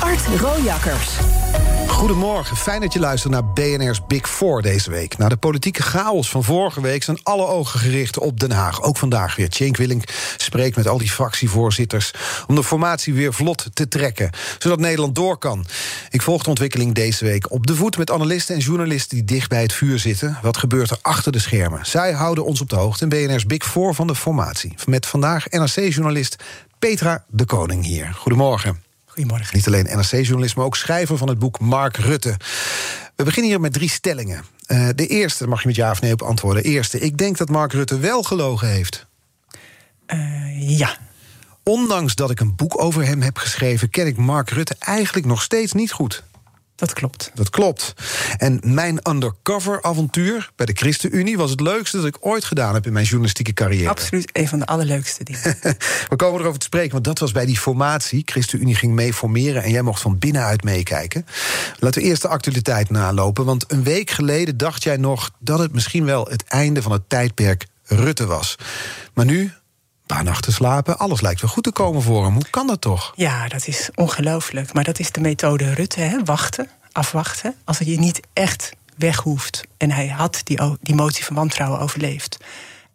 Art Rojakkers. Goedemorgen, fijn dat je luistert naar BNR's Big Four deze week. Na de politieke chaos van vorige week zijn alle ogen gericht op Den Haag. Ook vandaag weer. Cenk Willink spreekt met al die fractievoorzitters... om de formatie weer vlot te trekken, zodat Nederland door kan. Ik volg de ontwikkeling deze week op de voet... met analisten en journalisten die dicht bij het vuur zitten. Wat gebeurt er achter de schermen? Zij houden ons op de hoogte in BNR's Big Four van de formatie. Met vandaag NRC-journalist Petra de Koning hier. Goedemorgen. Goedemorgen. Niet alleen NRC-journalist, maar ook schrijver van het boek Mark Rutte. We beginnen hier met drie stellingen. Uh, de eerste, mag je met ja of nee op antwoorden. Eerste, ik denk dat Mark Rutte wel gelogen heeft. Uh, ja. Ondanks dat ik een boek over hem heb geschreven... ken ik Mark Rutte eigenlijk nog steeds niet goed. Dat klopt. Dat klopt. En mijn undercover avontuur bij de ChristenUnie was het leukste dat ik ooit gedaan heb in mijn journalistieke carrière. Absoluut een van de allerleukste dingen. We komen erover te spreken, want dat was bij die formatie. ChristenUnie ging mee formeren en jij mocht van binnenuit meekijken. Laten we eerst de actualiteit nalopen, want een week geleden dacht jij nog dat het misschien wel het einde van het tijdperk Rutte was. Maar nu, paar nachten slapen, alles lijkt weer goed te komen voor hem. Hoe kan dat toch? Ja, dat is ongelooflijk. Maar dat is de methode Rutte, hè? wachten, afwachten. Als je niet echt weg hoeft en hij had die, die motie van wantrouwen overleefd...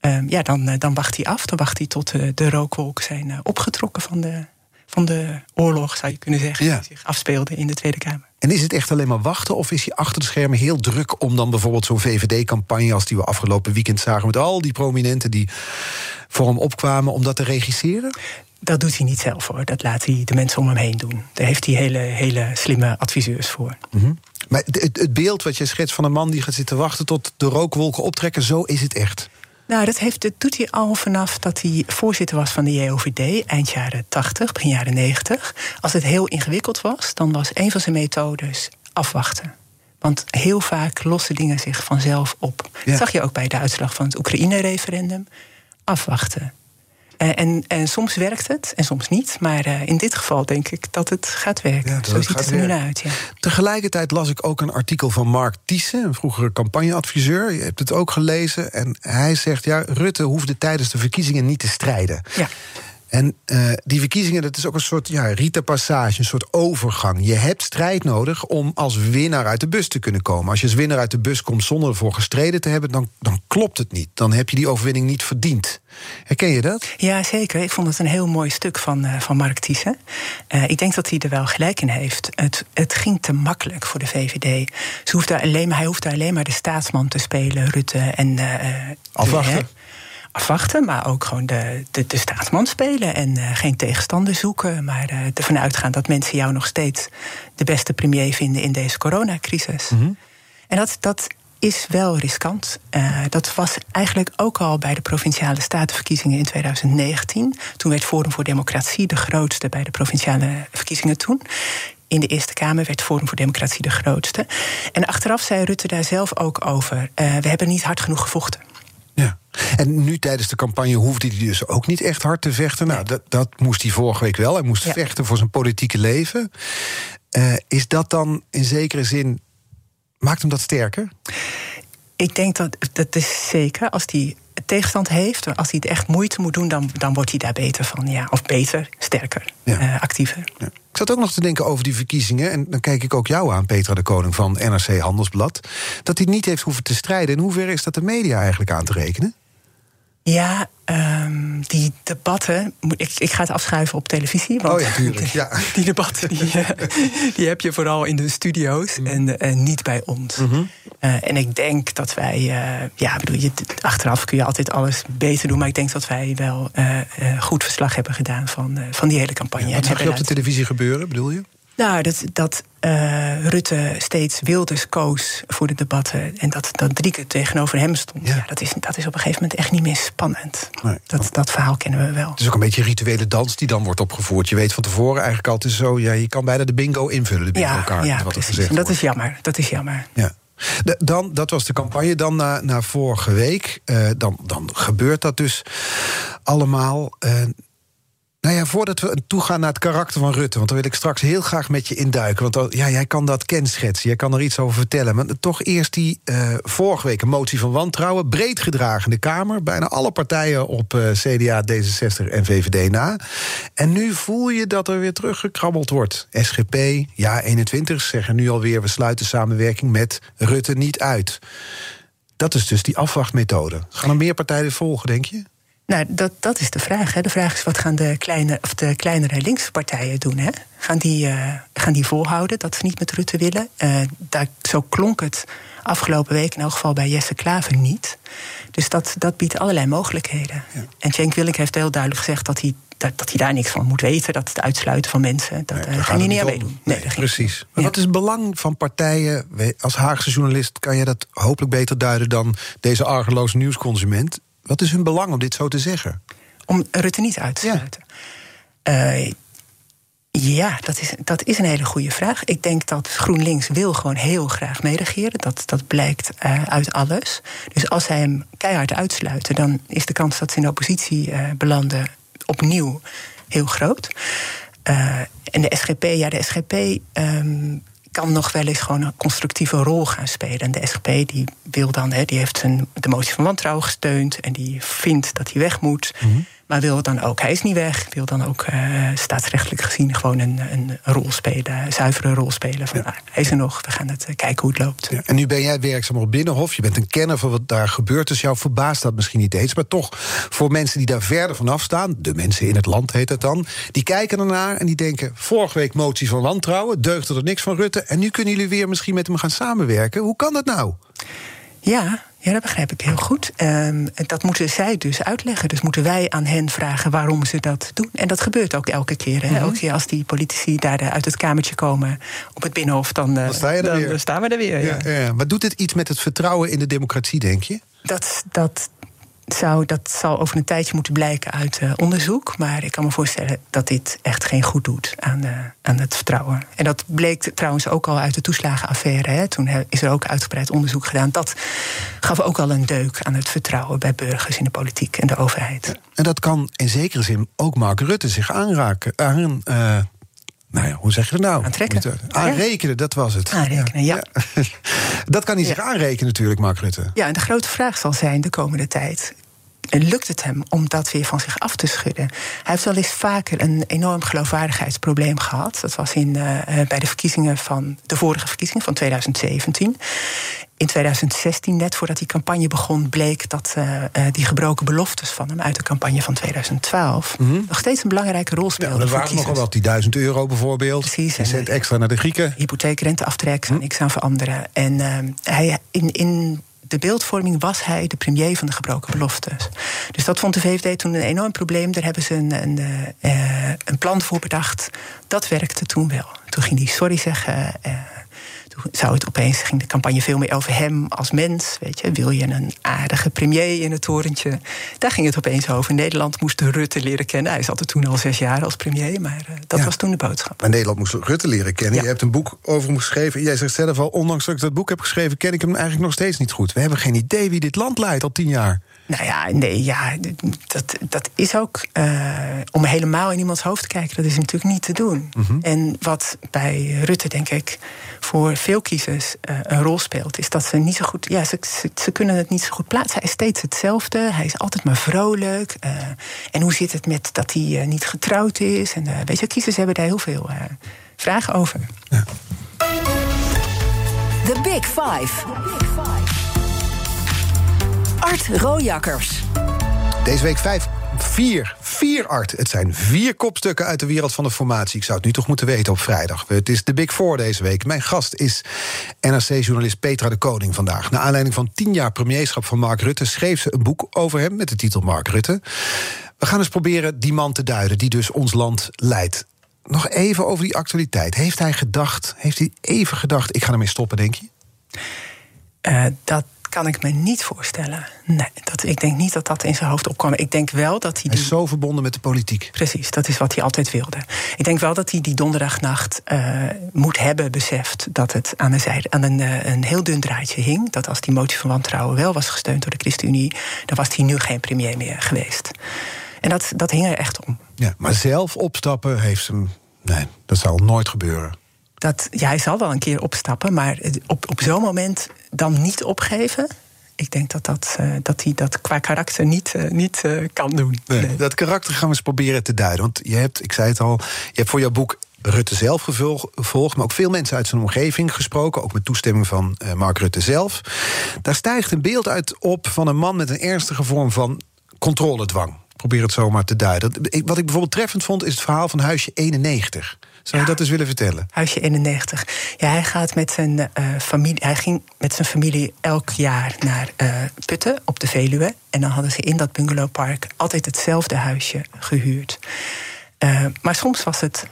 Um, ja, dan, dan wacht hij af. Dan wacht hij tot uh, de rookwolken zijn uh, opgetrokken van de, van de oorlog, zou je kunnen zeggen, Ja. die zich afspeelde in de Tweede Kamer. En is het echt alleen maar wachten of is hij achter de schermen heel druk om dan bijvoorbeeld zo'n VVD-campagne als die we afgelopen weekend zagen met al die prominenten die voor hem opkwamen om dat te regisseren? Dat doet hij niet zelf hoor. Dat laat hij de mensen om hem heen doen. Daar heeft hij hele, hele slimme adviseurs voor. Maar het, het- het beeld wat je schetst van een man die gaat zitten wachten tot de rookwolken optrekken, zo is het echt. Nou, dat, heeft, dat doet hij al vanaf dat hij voorzitter was van de JOVD, eind jaren 80, begin jaren 90. Als het heel ingewikkeld was, dan was een van zijn methodes afwachten. Want heel vaak lossen dingen zich vanzelf op. Ja. Dat zag je ook bij de uitslag van het Oekraïne-referendum. Afwachten. Eh, En, en soms werkt het en soms niet. Maar eh, in dit geval denk ik dat het gaat werken. Ja, Zo ziet het er nu naar uit. Ja. Tegelijkertijd las ik ook een artikel van Mark Thiessen, een vroegere campagneadviseur. Je hebt het ook gelezen. En hij zegt: ja, Rutte hoefde tijdens de verkiezingen niet te strijden. Ja. En eh, die verkiezingen, dat is ook een soort ja, rite-passage, een soort overgang. Je hebt strijd nodig om als winnaar uit de bus te kunnen komen. Als je als winnaar uit de bus komt zonder ervoor gestreden te hebben, dan, dan klopt het niet. Dan heb je die overwinning niet verdiend. Herken je dat? Ja, zeker. Ik vond het een heel mooi stuk van, eh, van Mark Thiessen. Eh, ik denk dat hij er wel gelijk in heeft. Het, het ging te makkelijk voor de VVD. Ze hoefde alleen, maar- hij hoefde alleen maar de staatsman te spelen, Rutte. En, Afwachten. Afwachten, maar ook gewoon de, de, de staatsman spelen. En eh, geen tegenstander zoeken. Maar eh, ervan uitgaan dat mensen jou nog steeds de beste premier vinden in deze coronacrisis. En dat, dat is wel riskant. Eh, dat was eigenlijk ook al bij de provinciale statenverkiezingen in 2019. Toen werd Forum voor Democratie de grootste bij de provinciale verkiezingen toen. In de Eerste Kamer werd Forum voor Democratie de grootste. En achteraf zei Rutte daar zelf ook over: we hebben niet hard genoeg gevochten. Ja. En nu tijdens de campagne hoefde hij dus ook niet echt hard te vechten. Nou, dat, dat moest hij vorige week wel. Hij moest Ja. vechten voor zijn politieke leven. Eh, is dat dan in zekere zin. Maakt hem dat sterker? Ik denk dat dat is zeker. Als hij tegenstand heeft, als hij het echt moeite moet doen, dan, dan wordt hij daar beter van. Ja. Of beter, sterker, Ja. eh, actiever. Ja. Ik zat ook nog te denken over die verkiezingen. En dan kijk ik ook jou aan, Petra de Koning van NRC Handelsblad. Dat hij niet heeft hoeven te strijden. In hoeverre is dat de media eigenlijk aan te rekenen? Ja, ehm, die debatten. moet- Ik, ik ga het afschuiven op televisie. Want Oh ja, tuurlijk, ja. Die debatten die, eh, die heb je vooral in de studio's Mhm. en, eh, niet bij ons. Eh, en ik denk dat wij. eh, ja, bedoel, je, achteraf kun je altijd alles beter doen. Maar ik denk dat wij wel goed verslag hebben gedaan van, van die hele campagne. Wat En zag je op de televisie gebeuren, bedoel je? Nou, dat, dat uh, Rutte steeds Wilders koos voor de debatten... en dat, dat keer tegenover hem stond... Ja. dat, is, dat is op een gegeven moment echt niet meer spannend. Nee. Dat, dat verhaal kennen we wel. Het is ook een beetje een rituele dans die dan wordt opgevoerd. Je weet van tevoren eigenlijk altijd zo... Ja, je kan bijna de bingo invullen, de bingo-kaart. Ja, ja wat precies. dat is jammer. Dat is jammer. Ja. dan, dat was de campagne. Dan naar vorige week. Uh, dan, dan gebeurt dat dus allemaal. Uh, nou ja, voordat we toegaan naar het karakter van Rutte... want dan wil ik straks heel graag met je induiken. Want ja, jij kan dat kenschetsen, jij kan er iets over vertellen. Maar toch eerst die uh, vorige week een motie van wantrouwen... breed gedragen in de Kamer. Bijna alle partijen op uh, CDA, D66 en VVD na. En nu voel je dat er weer teruggekrabbeld wordt. SGP, ja 21, zeggen nu alweer... we sluiten samenwerking met Rutte niet uit. Dat is dus die afwachtmethode. Gaan er meer partijen volgen, denk je? Nou, dat, dat is de vraag. Hè. De vraag is wat gaan de, kleine, of de kleinere linkse partijen doen? Hè? Gaan, die, uh, gaan die volhouden dat ze niet met Rutte willen? Uh, daar, zo klonk het afgelopen week in elk geval bij Jesse Klaver niet. Dus dat, dat biedt allerlei mogelijkheden. Ja. En Cenk Willink heeft heel duidelijk gezegd dat hij, dat, dat hij daar niks van moet weten. Dat het uitsluiten van mensen, dat nee, uh, gaan hij niet aan meedoen. Nee, nee precies. Maar wat is het belang van partijen? Als Haagse journalist kan je dat hopelijk beter duiden... dan deze argeloze nieuwsconsument. Wat is hun belang om dit zo te zeggen? Om Rutte niet uit te sluiten. Ja, uh, ja dat, is, dat is een hele goede vraag. Ik denk dat GroenLinks wil gewoon heel graag meeregeren. Dat, dat blijkt uh, uit alles. Dus als zij hem keihard uitsluiten... dan is de kans dat ze in de oppositie uh, belanden opnieuw heel groot. en de SGP, ja, de SGP... Um, kan nog wel eens gewoon een constructieve rol gaan spelen. En de SGP die wil dan, hè, die heeft zijn, de motie van wantrouwen gesteund en die vindt dat hij weg moet. Mm maar wil dan ook, hij is niet weg, wil dan ook uh, staatsrechtelijk gezien gewoon een, een rol spelen, een zuivere rol spelen. Van, nou, hij is er nog, we gaan het uh, kijken hoe het loopt. Ja, en nu ben jij werkzaam op Binnenhof, je bent een kenner van wat daar gebeurt. Dus jou verbaast dat misschien niet eens. Maar toch, voor mensen die daar verder vanaf staan, de mensen in het land heet het dan, die kijken ernaar en die denken: vorige week motie van wantrouwen, deugde er niks van Rutte. En nu kunnen jullie weer misschien met hem gaan samenwerken. Hoe kan dat nou? Ja, ja, dat begrijp ik heel goed. Um, dat moeten zij dus uitleggen. Dus moeten wij aan hen vragen waarom ze dat doen. En dat gebeurt ook elke keer. Hè? Mhm. Elke keer als die politici daar uit het kamertje komen op het binnenhof, dan, uh, dan, sta je er dan, weer. dan staan we er weer. Ja, ja. Ja, Maar doet het iets met het vertrouwen in de democratie, denk je? Dat, dat, zou, dat zal over een tijdje moeten blijken uit uh, onderzoek. Maar ik kan me voorstellen dat dit echt geen goed doet aan, uh, aan het vertrouwen. En dat bleek trouwens ook al uit de toeslagenaffaire. Hè. Toen is er ook uitgebreid onderzoek gedaan. Dat gaf ook al een deuk aan het vertrouwen bij burgers in de politiek en de overheid. En dat kan in zekere zin ook Mark Rutte zich aanraken, aan, uh, nou ja, hoe zeg je dat nou? Aantrekken. Aanrekenen, dat was het. Aanrekenen, ja. ja. dat kan hij zich aanrekenen natuurlijk, Mark Rutte. Ja, en de grote vraag zal zijn de komende tijd lukt het hem om dat weer van zich af te schudden. Hij heeft wel eens vaker een enorm geloofwaardigheidsprobleem gehad. Dat was in, uh, bij de verkiezingen van de vorige verkiezingen van 2017. In 2016, net voordat die campagne begon, bleek dat uh, die gebroken beloftes van hem uit de campagne van 2012 mm -hmm. nog steeds een belangrijke rol speelden. Ja, dat waren nogal wat, die 1000 euro bijvoorbeeld. Precies. Cent extra naar de Grieken. Hypotheekrenteaftrek, zou hm? niks aan veranderen. En uh, hij in. in de beeldvorming was hij de premier van de gebroken beloftes. Dus dat vond de VVD toen een enorm probleem. Daar hebben ze een, een, uh, een plan voor bedacht. Dat werkte toen wel. Toen ging hij sorry zeggen. Toen zou het opeens, ging de campagne veel meer over hem als mens. Weet je, wil je een aardige premier in het torentje? Daar ging het opeens over. Nederland moest Rutte leren kennen. Hij zat er toen al zes jaar als premier, maar uh, dat was toen de boodschap. Maar Nederland moest Rutte leren kennen. Ja. Je hebt een boek over hem geschreven. Jij zegt zelf al, ondanks dat ik dat boek heb geschreven, ken ik hem eigenlijk nog steeds niet goed. We hebben geen idee wie dit land leidt al tien jaar. Nou ja, nee, ja, dat, dat is ook uh, om helemaal in iemands hoofd te kijken, dat is natuurlijk niet te doen. Mm -hmm. En wat bij Rutte, denk ik, voor veel kiezers uh, een rol speelt, is dat ze niet zo goed, ja, ze, ze, ze, kunnen het niet zo goed plaatsen. Hij is steeds hetzelfde, hij is altijd maar vrolijk. Uh, en hoe zit het met dat hij niet getrouwd is? En weet je, kiezers hebben daar heel veel vragen over. Ja. The Big Five. The Big Five. Art Rojakkers. Deze week vijf, vier, vier Art. Het zijn vier kopstukken uit de wereld van de formatie. Ik zou het nu toch moeten weten op vrijdag. Het is de Big Four deze week. Mijn gast is NRC-journalist Petra de Koning vandaag. Naar aanleiding van tien jaar premierschap van Mark Rutte... schreef ze een boek over hem met de titel Mark Rutte. We gaan eens proberen die man te duiden die dus ons land leidt. nog even over die actualiteit. Heeft hij gedacht, heeft hij even gedacht, ik ga ermee stoppen, denk je? Uh, dat kan ik me niet voorstellen. Nee, dat, ik denk niet dat dat in zijn hoofd opkwam. Ik denk wel dat hij. Hij is zo verbonden met de politiek. Precies, dat is wat hij altijd wilde. Ik denk wel dat hij die donderdagnacht uh, moet hebben beseft dat het aan, een, zijde, aan een, uh, een heel dun draadje hing. Dat als die motie van wantrouwen wel was gesteund door de ChristenUnie, dan was hij nu geen premier meer geweest. En dat, dat hing er echt om. Ja, maar zelf opstappen heeft hem. Nee, dat zal nooit gebeuren. Dat, ja, hij zal wel een keer opstappen, maar op, op zo'n moment dan niet opgeven. Ik denk dat, dat, uh, dat hij dat qua karakter niet, uh, niet uh, kan doen. Nee, nee. Dat karakter gaan we eens proberen te duiden. Want je hebt, ik zei het al, je hebt voor jouw boek Rutte zelf gevolgd, maar ook veel mensen uit zijn omgeving gesproken, ook met toestemming van Mark Rutte zelf. Daar stijgt een beeld uit op van een man met een ernstige vorm van controledwang. Probeer het zomaar te duiden. Wat ik bijvoorbeeld treffend vond, is het verhaal van huisje 91. Zou je dat eens willen vertellen? Huisje 91. Ja, hij gaat met zijn uh, familie. Hij ging met zijn familie elk jaar naar uh, Putten op de Veluwe. En dan hadden ze in dat bungalowpark altijd hetzelfde huisje gehuurd. Uh, maar soms was het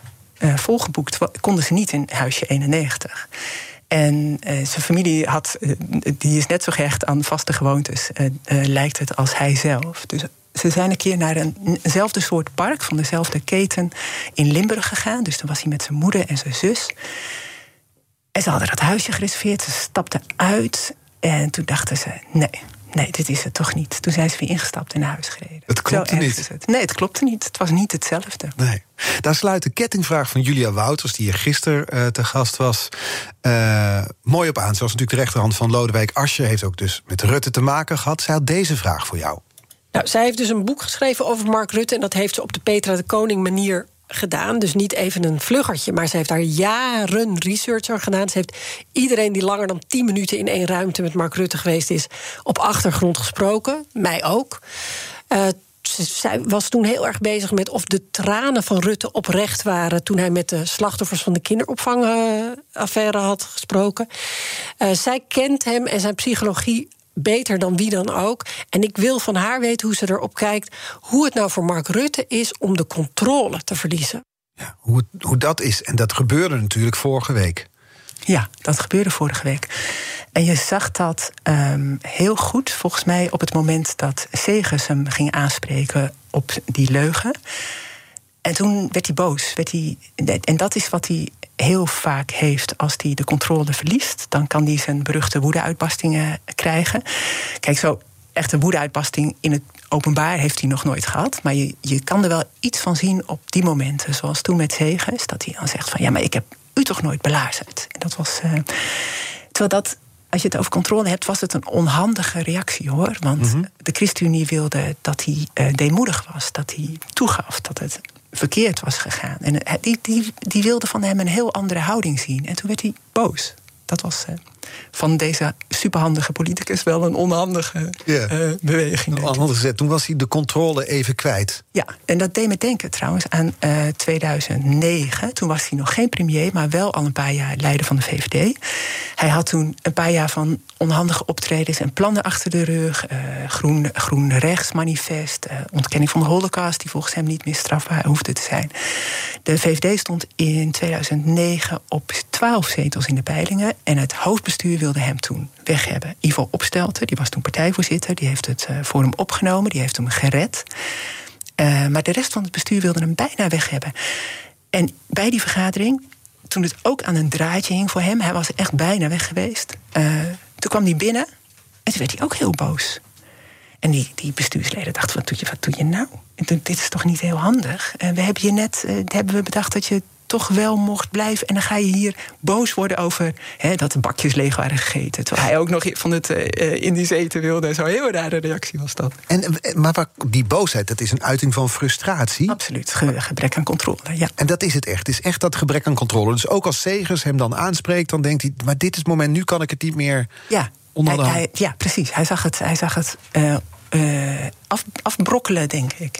volgeboekt, konden ze niet in huisje 91. En zijn familie had, die is net zo gehecht aan vaste gewoontes, lijkt het, als hij zelf. Dus ze zijn een keer naar een, eenzelfde soort park van dezelfde keten in Limburg gegaan. Dus dan was hij met zijn moeder en zijn zus. En ze hadden dat huisje gereserveerd. Ze stapten uit. En toen dachten ze: nee, nee, dit is het toch niet. Toen zijn ze weer ingestapt en naar huis gereden. Het klopte niet. Het. Nee, het klopte niet. Het was niet hetzelfde. Nee. Daar sluit de kettingvraag van Julia Wouters, die hier gisteren uh, te gast was, uh, mooi op aan. Zoals natuurlijk de rechterhand van Lodewijk Asje heeft ook dus met Rutte te maken gehad. Zij had deze vraag voor jou. Nou, zij heeft dus een boek geschreven over Mark Rutte... en dat heeft ze op de Petra de Koning manier gedaan. Dus niet even een vluggertje, maar ze heeft daar jaren research aan gedaan. Ze heeft iedereen die langer dan 10 minuten in één ruimte met Mark Rutte geweest is, op achtergrond gesproken. Mij ook. Uh, zij was toen heel erg bezig met of de tranen van Rutte oprecht waren. toen hij met de slachtoffers van de kinderopvangaffaire had gesproken. Uh, zij kent hem en zijn psychologie beter dan wie dan ook. En ik wil van haar weten hoe ze erop kijkt. Hoe het nou voor Mark Rutte is om de controle te verliezen. Ja, hoe, hoe dat is. En dat gebeurde natuurlijk vorige week. Ja, dat gebeurde vorige week. En je zag dat um, heel goed, volgens mij, op het moment dat Segers hem ging aanspreken op die leugen. En toen werd hij boos. Werd hij, en dat is wat hij heel vaak heeft als hij de controle verliest. Dan kan hij zijn beruchte woedeuitbarstingen krijgen. Kijk, zo echte woedeuitbarsting in het openbaar heeft hij nog nooit gehad. Maar je, je kan er wel iets van zien op die momenten. Zoals toen met Zegers. Dat hij dan zegt van ja, maar ik heb u toch nooit belazerd. En dat was. Uh, terwijl dat als je het over controle hebt, was het een onhandige reactie hoor. Want mm -hmm. de ChristenUnie wilde dat hij uh, deemoedig was, dat hij toegaf dat het verkeerd was gegaan. En die, die, die wilde van hem een heel andere houding zien. En toen werd hij boos. Dat was uh, van deze superhandige politicus wel een onhandige yeah. uh, beweging. Een Toen was hij de controle even kwijt. Ja, en dat deed me denken trouwens aan uh, 2009. Toen was hij nog geen premier, maar wel al een paar jaar leider van de VVD. Hij had toen een paar jaar van onhandige optredens en plannen achter de rug. Uh, groen, groen rechtsmanifest, uh, ontkenning van de holocaust... die volgens hem niet meer strafbaar hoefde te zijn. De VVD stond in 2009 op 12 zetels in de peilingen... en het hoofdbestuur wilde hem toen weg hebben. Ivo Opstelten, die was toen partijvoorzitter... die heeft het uh, voor hem opgenomen, die heeft hem gered. Uh, maar de rest van het bestuur wilde hem bijna weg hebben. En bij die vergadering toen het ook aan een draadje hing voor hem, hij was echt bijna weg geweest. Uh, toen kwam hij binnen en toen werd hij ook heel boos. En die, die bestuursleden dachten: wat doe je, wat doe je nou? En dit is toch niet heel handig? Uh, we hebben je net hebben we bedacht dat je toch wel mocht blijven. En dan ga je hier boos worden over hè, dat de bakjes leeg waren gegeten. Terwijl hij ook nog van het uh, Indisch eten wilde. Zo'n heel rare reactie was dat. En, maar die boosheid, dat is een uiting van frustratie? Absoluut, Ge gebrek aan controle, ja. En dat is het echt, het is echt dat gebrek aan controle. Dus ook als Segers hem dan aanspreekt, dan denkt hij... maar dit is het moment, nu kan ik het niet meer ja. hij, hij, Ja, precies. Hij zag het, hij zag het uh, af, afbrokkelen, denk ik.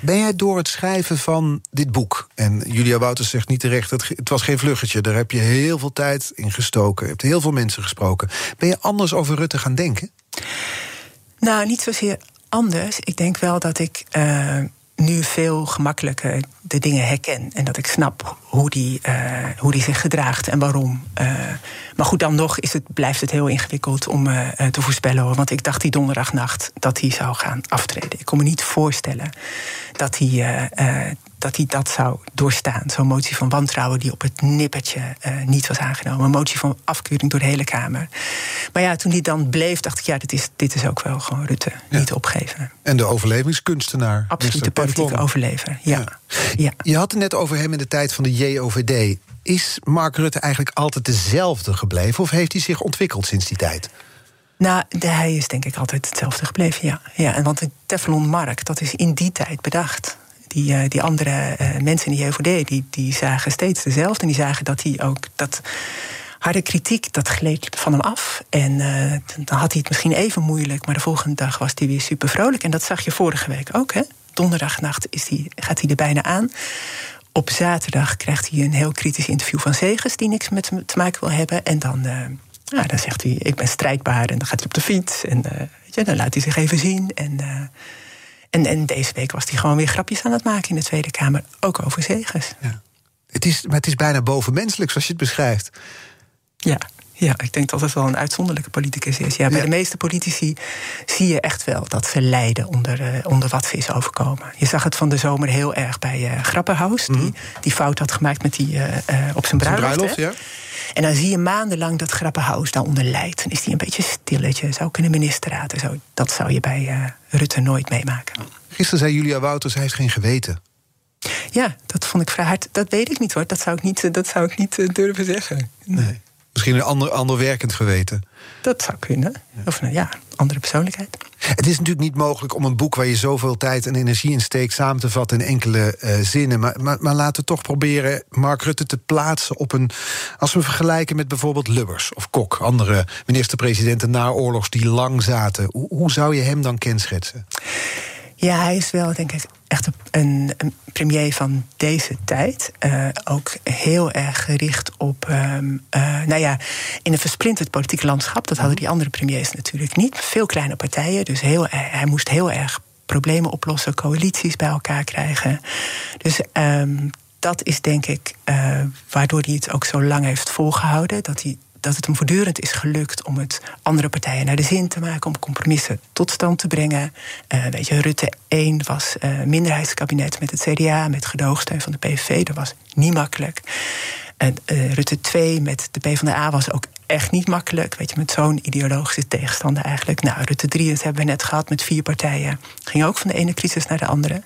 Ben jij door het schrijven van dit boek... en Julia Wouters zegt niet terecht, het, het was geen vluggetje... daar heb je heel veel tijd in gestoken, je hebt heel veel mensen gesproken. Ben je anders over Rutte gaan denken? Nou, niet zozeer anders. Ik denk wel dat ik... Uh, nu veel gemakkelijker de dingen herken. En dat ik snap hoe die, uh, hoe die zich gedraagt en waarom. Uh, maar goed, dan nog is het, blijft het heel ingewikkeld om uh, te voorspellen. Want ik dacht die donderdagnacht dat hij zou gaan aftreden. Ik kon me niet voorstellen dat hij dat hij dat zou doorstaan. Zo'n motie van wantrouwen die op het nippertje uh, niet was aangenomen. Een motie van afkeuring door de hele Kamer. Maar ja, toen die dan bleef, dacht ik, ja, dit is, dit is ook wel gewoon Rutte. Ja. Niet opgeven. En de overlevingskunstenaar. Absoluut, de politieke overlever. Ja. ja. Ja. Je had het net over hem in de tijd van de JOVD. Is Mark Rutte eigenlijk altijd dezelfde gebleven? Of heeft hij zich ontwikkeld sinds die tijd? Nou, hij is denk ik altijd hetzelfde gebleven, ja. ja en want de Teflon Mark, dat is in die tijd bedacht die, uh, die andere uh, mensen in de JVD, die, die zagen steeds dezelfde. En die zagen dat hij ook dat harde kritiek, dat gleed van hem af. En uh, dan had hij het misschien even moeilijk, maar de volgende dag was hij weer super vrolijk. En dat zag je vorige week ook, hè? Donderdagnacht is die, gaat hij er bijna aan. Op zaterdag krijgt hij een heel kritisch interview van Zegers, die niks met hem te maken wil hebben. En dan, ja, dan zegt hij: Ik ben strijdbaar. En dan gaat hij op de fiets. En weet je, dan laat hij zich even zien. En en, en deze week was hij gewoon weer grapjes aan het maken in de Tweede Kamer. Ook over Zegers. Ja. Het is, maar het is bijna bovenmenselijk zoals je het beschrijft. Ja, ja, ik denk dat het wel een uitzonderlijke politicus is. Ja, bij de meeste politici zie je echt wel dat ze lijden onder, uh, onder wat ze is overkomen. Je zag het van de zomer heel erg bij uh, Grappenhaus, die mhm. die fout had gemaakt met die uh, op zijn bruiloft. bruiloft ja. En dan zie je maandenlang dat Grappenhaus daaronder lijdt. Dan is hij een beetje stilletje, zou kunnen ministerraad zo. Dat zou je bij Rutte nooit meemaken. Gisteren zei Julia Wouters, hij heeft geen geweten. Ja, dat vond ik vrij hard. Dat weet ik niet hoor. Dat zou ik niet, dat zou ik niet durven zeggen. Nee. Misschien een ander, ander werkend geweten. Dat zou kunnen. Of nou ja, andere persoonlijkheid. Het is natuurlijk niet mogelijk om een boek waar je zoveel tijd en energie in steekt samen te vatten in enkele uh, zinnen. Maar, maar, maar, laten we toch proberen Mark Rutte te plaatsen op een. Als we vergelijken met bijvoorbeeld Lubbers of Kok, andere minister-presidenten na oorlogs die lang zaten. Hoe, hoe zou je hem dan kenschetsen? Ja, hij is wel, denk ik, echt een, een premier van deze tijd. Uh, ook heel erg gericht op, um, uh, nou ja, in een versplinterd politiek landschap. Dat hadden die andere premiers natuurlijk niet. Veel kleine partijen, dus heel, hij moest heel erg problemen oplossen, coalities bij elkaar krijgen. Dus um, dat is denk ik uh, waardoor hij het ook zo lang heeft volgehouden. Dat hij dat het hem voortdurend is gelukt om het andere partijen naar de zin te maken, om compromissen tot stand te brengen. Uh, weet je, Rutte 1 was uh, minderheidskabinet met het CDA, met gedoogsteun van de PVV. Dat was niet makkelijk. En uh, Rutte 2 met de PvdA was ook echt niet makkelijk. Weet je, met zo'n ideologische tegenstander eigenlijk. Nou, Rutte 3, dat hebben we net gehad met vier partijen. Ging ook van de ene crisis naar de andere.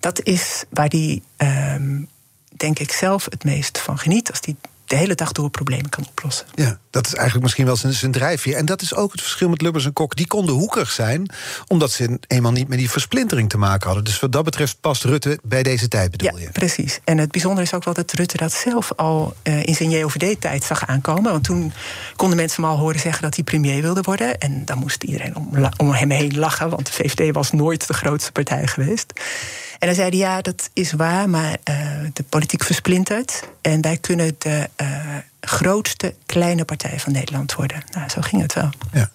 Dat is waar die, um, denk ik, zelf het meest van geniet. Als die de hele dag door problemen kan oplossen. Ja, dat is eigenlijk misschien wel zijn, zijn drijfveer. En dat is ook het verschil met Lubbers en Kok. Die konden hoekig zijn, omdat ze eenmaal niet met die versplintering te maken hadden. Dus wat dat betreft past Rutte bij deze tijd, bedoel ja, je? precies. En het bijzondere is ook wel dat Rutte dat zelf al uh, in zijn JOVD-tijd zag aankomen. Want toen konden mensen hem al horen zeggen dat hij premier wilde worden. En dan moest iedereen om, om hem heen lachen, want de VVD was nooit de grootste partij geweest. En dan zeiden ja, dat is waar, maar uh, de politiek versplintert. En wij kunnen de uh, grootste kleine partij van Nederland worden. Nou, zo ging het wel. Ja.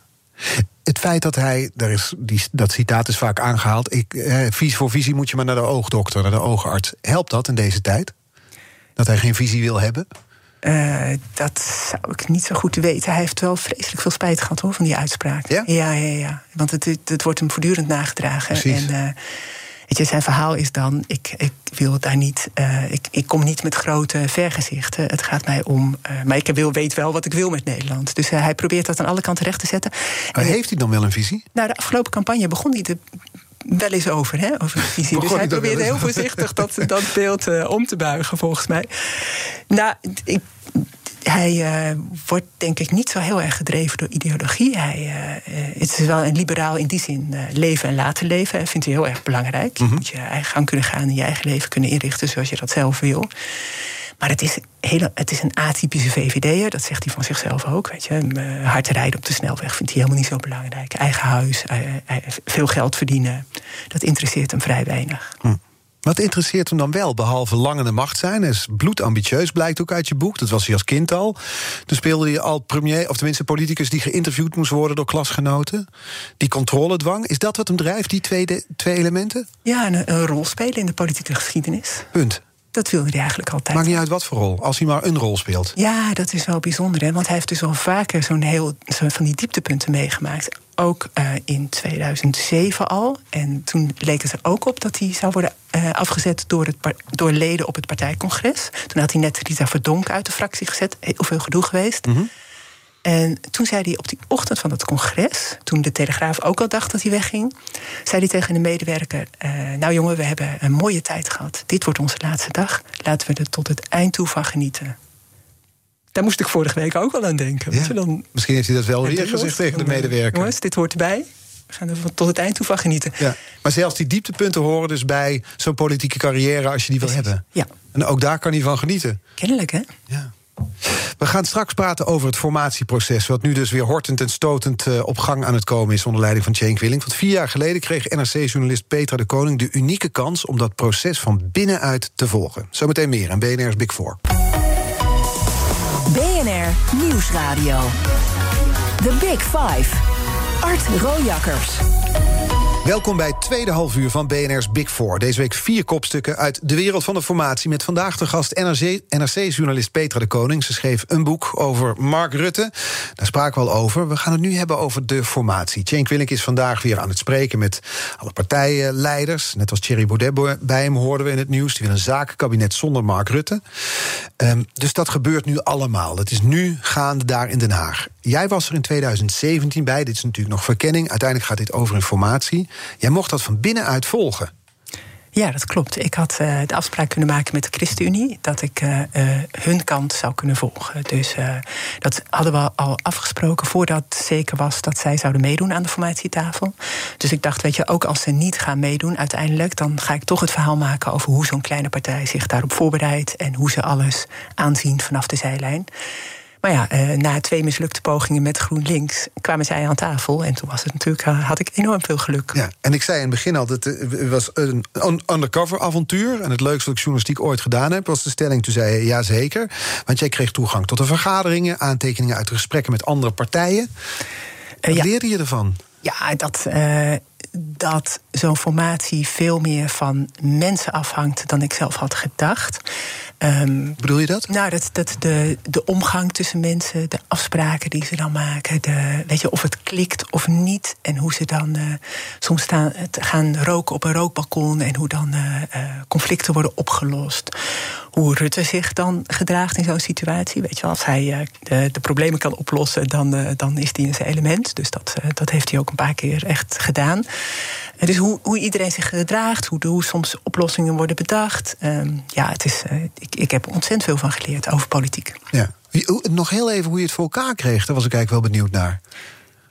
Het feit dat hij, daar is, die, dat citaat is vaak aangehaald. Ik, eh, visie voor visie moet je maar naar de oogdokter, naar de oogarts. Helpt dat in deze tijd? Dat hij geen visie wil hebben? Uh, dat zou ik niet zo goed weten. Hij heeft wel vreselijk veel spijt gehad hoor, van die uitspraak. Ja, ja, ja. ja. Want het, het, wordt hem voortdurend nagedragen. Precies. En, uh, Weet je, zijn verhaal is dan: ik, ik wil daar niet. Uh, ik, ik kom niet met grote vergezichten. Het gaat mij om. Uh, maar ik wil, weet wel wat ik wil met Nederland. Dus uh, hij probeert dat aan alle kanten recht te zetten. Maar heeft hij dan wel een visie? Nou, de afgelopen campagne begon hij er wel eens over, hè, over een visie. dus hij probeerde heel voorzichtig dat, dat beeld om te buigen, volgens mij. Nou, ik, hij uh, wordt denk ik niet zo heel erg gedreven door ideologie. Hij, uh, het is wel een liberaal in die zin. leven en laten leven hij vindt hij heel erg belangrijk. Je mhm. moet je eigen gang kunnen gaan en je eigen leven kunnen inrichten zoals je dat zelf wil. Maar het is, hele, het is een atypische VVD'er, dat zegt hij van zichzelf ook. Weet je. Hard rijden op de snelweg vindt hij helemaal niet zo belangrijk. Eigen huis, veel geld verdienen, dat interesseert hem vrij weinig. Hm. Wat interesseert hem dan wel, behalve lang aan de macht zijn? Hij is bloedambitieus, blijkt ook uit je boek. Dat was hij als kind al. Toen speelde hij al premier, of tenminste politicus... die geïnterviewd moest worden door klasgenoten. Die controledwang, is dat wat hem drijft, die twee, twee elementen? Ja, een, een rol spelen in de politieke geschiedenis. Punt. Dat wilde hij eigenlijk altijd. Maakt niet uit wat voor rol, als hij maar een rol speelt. Ja, dat is wel bijzonder. Hè? Want hij heeft dus al vaker zo'n heel zo van die dieptepunten meegemaakt. Ook uh, in 2007 al. En toen leek het er ook op dat hij zou worden uh, afgezet door, het door leden op het partijcongres. Toen had hij net Rita Verdonk uit de fractie gezet. Heel veel gedoe geweest. Mm -hmm. En toen zei hij op die ochtend van het congres, toen de Telegraaf ook al dacht dat hij wegging, zei hij tegen de medewerker: uh, Nou jongen, we hebben een mooie tijd gehad. Dit wordt onze laatste dag. Laten we er tot het eind toe van genieten. Daar moest ik vorige week ook wel aan denken. Ja, dan, misschien heeft hij dat wel weer gezegd tegen de medewerker. Jongens, dit hoort erbij. We gaan er tot het eind toe van genieten. Ja. Maar zelfs die dieptepunten horen dus bij zo'n politieke carrière als je die wil hebben. Ja. En ook daar kan hij van genieten. Kennelijk, hè? Ja. We gaan straks praten over het formatieproces... wat nu dus weer hortend en stotend uh, op gang aan het komen is... onder leiding van Cenk Willing. Want vier jaar geleden kreeg NRC-journalist Petra de Koning... de unieke kans om dat proces van binnenuit te volgen. Zometeen meer aan BNR's Big Four. BNR Nieuwsradio. The Big Five. Art Rojakkers. Welkom bij het tweede halfuur van BNR's Big Four. Deze week vier kopstukken uit de wereld van de formatie... met vandaag de gast NRC-journalist Petra de Koning. Ze schreef een boek over Mark Rutte. Daar spraken we al over. We gaan het nu hebben over de formatie. Cenk Willink is vandaag weer aan het spreken met alle partijleiders. Net als Thierry Baudet bij hem hoorden we in het nieuws. Die wil een zakenkabinet zonder Mark Rutte. Um, dus dat gebeurt nu allemaal. Het is nu gaande daar in Den Haag. Jij was er in 2017 bij. Dit is natuurlijk nog verkenning. Uiteindelijk gaat dit over informatie. Jij mocht dat van binnenuit volgen. Ja, dat klopt. Ik had uh, de afspraak kunnen maken met de ChristenUnie dat ik uh, uh, hun kant zou kunnen volgen. Dus dat hadden we al afgesproken voordat zeker was dat zij zouden meedoen aan de formatietafel. Dus ik dacht, weet je, ook als ze niet gaan meedoen uiteindelijk, dan ga ik toch het verhaal maken over hoe zo'n kleine partij zich daarop voorbereidt en hoe ze alles aanzien vanaf de zijlijn. Maar ja, uh, na twee mislukte pogingen met GroenLinks kwamen zij aan tafel. En toen was het natuurlijk, uh, had ik enorm veel geluk. Ja, en ik zei in het begin al, dat het was een undercover avontuur. En het leukste wat ik journalistiek ooit gedaan heb, was de stelling. Toen zei je ja zeker. Want jij kreeg toegang tot de vergaderingen, aantekeningen uit gesprekken met andere partijen. Wat ja. leerde je ervan? Ja, dat, uh, dat zo'n formatie veel meer van mensen afhangt dan ik zelf had gedacht. Um, Bedoel je dat? Nou, dat, dat de, de omgang tussen mensen, de afspraken die ze dan maken, de, weet je, of het klikt of niet. En hoe ze dan uh, soms staan, gaan roken op een rookbalkon en hoe dan uh, uh, conflicten worden opgelost. Hoe Rutte zich dan gedraagt in zo'n situatie. Weet je, als hij de, de, problemen kan oplossen, dan, dan is hij in zijn element. Dus dat, dat heeft hij ook een paar keer echt gedaan. Dus hoe, hoe iedereen zich gedraagt, hoe, hoe soms oplossingen worden bedacht. Um, ja, het is, uh, ik, ik heb ontzettend veel van geleerd over politiek. Ja. Nog heel even hoe je het voor elkaar kreeg, daar was ik eigenlijk wel benieuwd naar.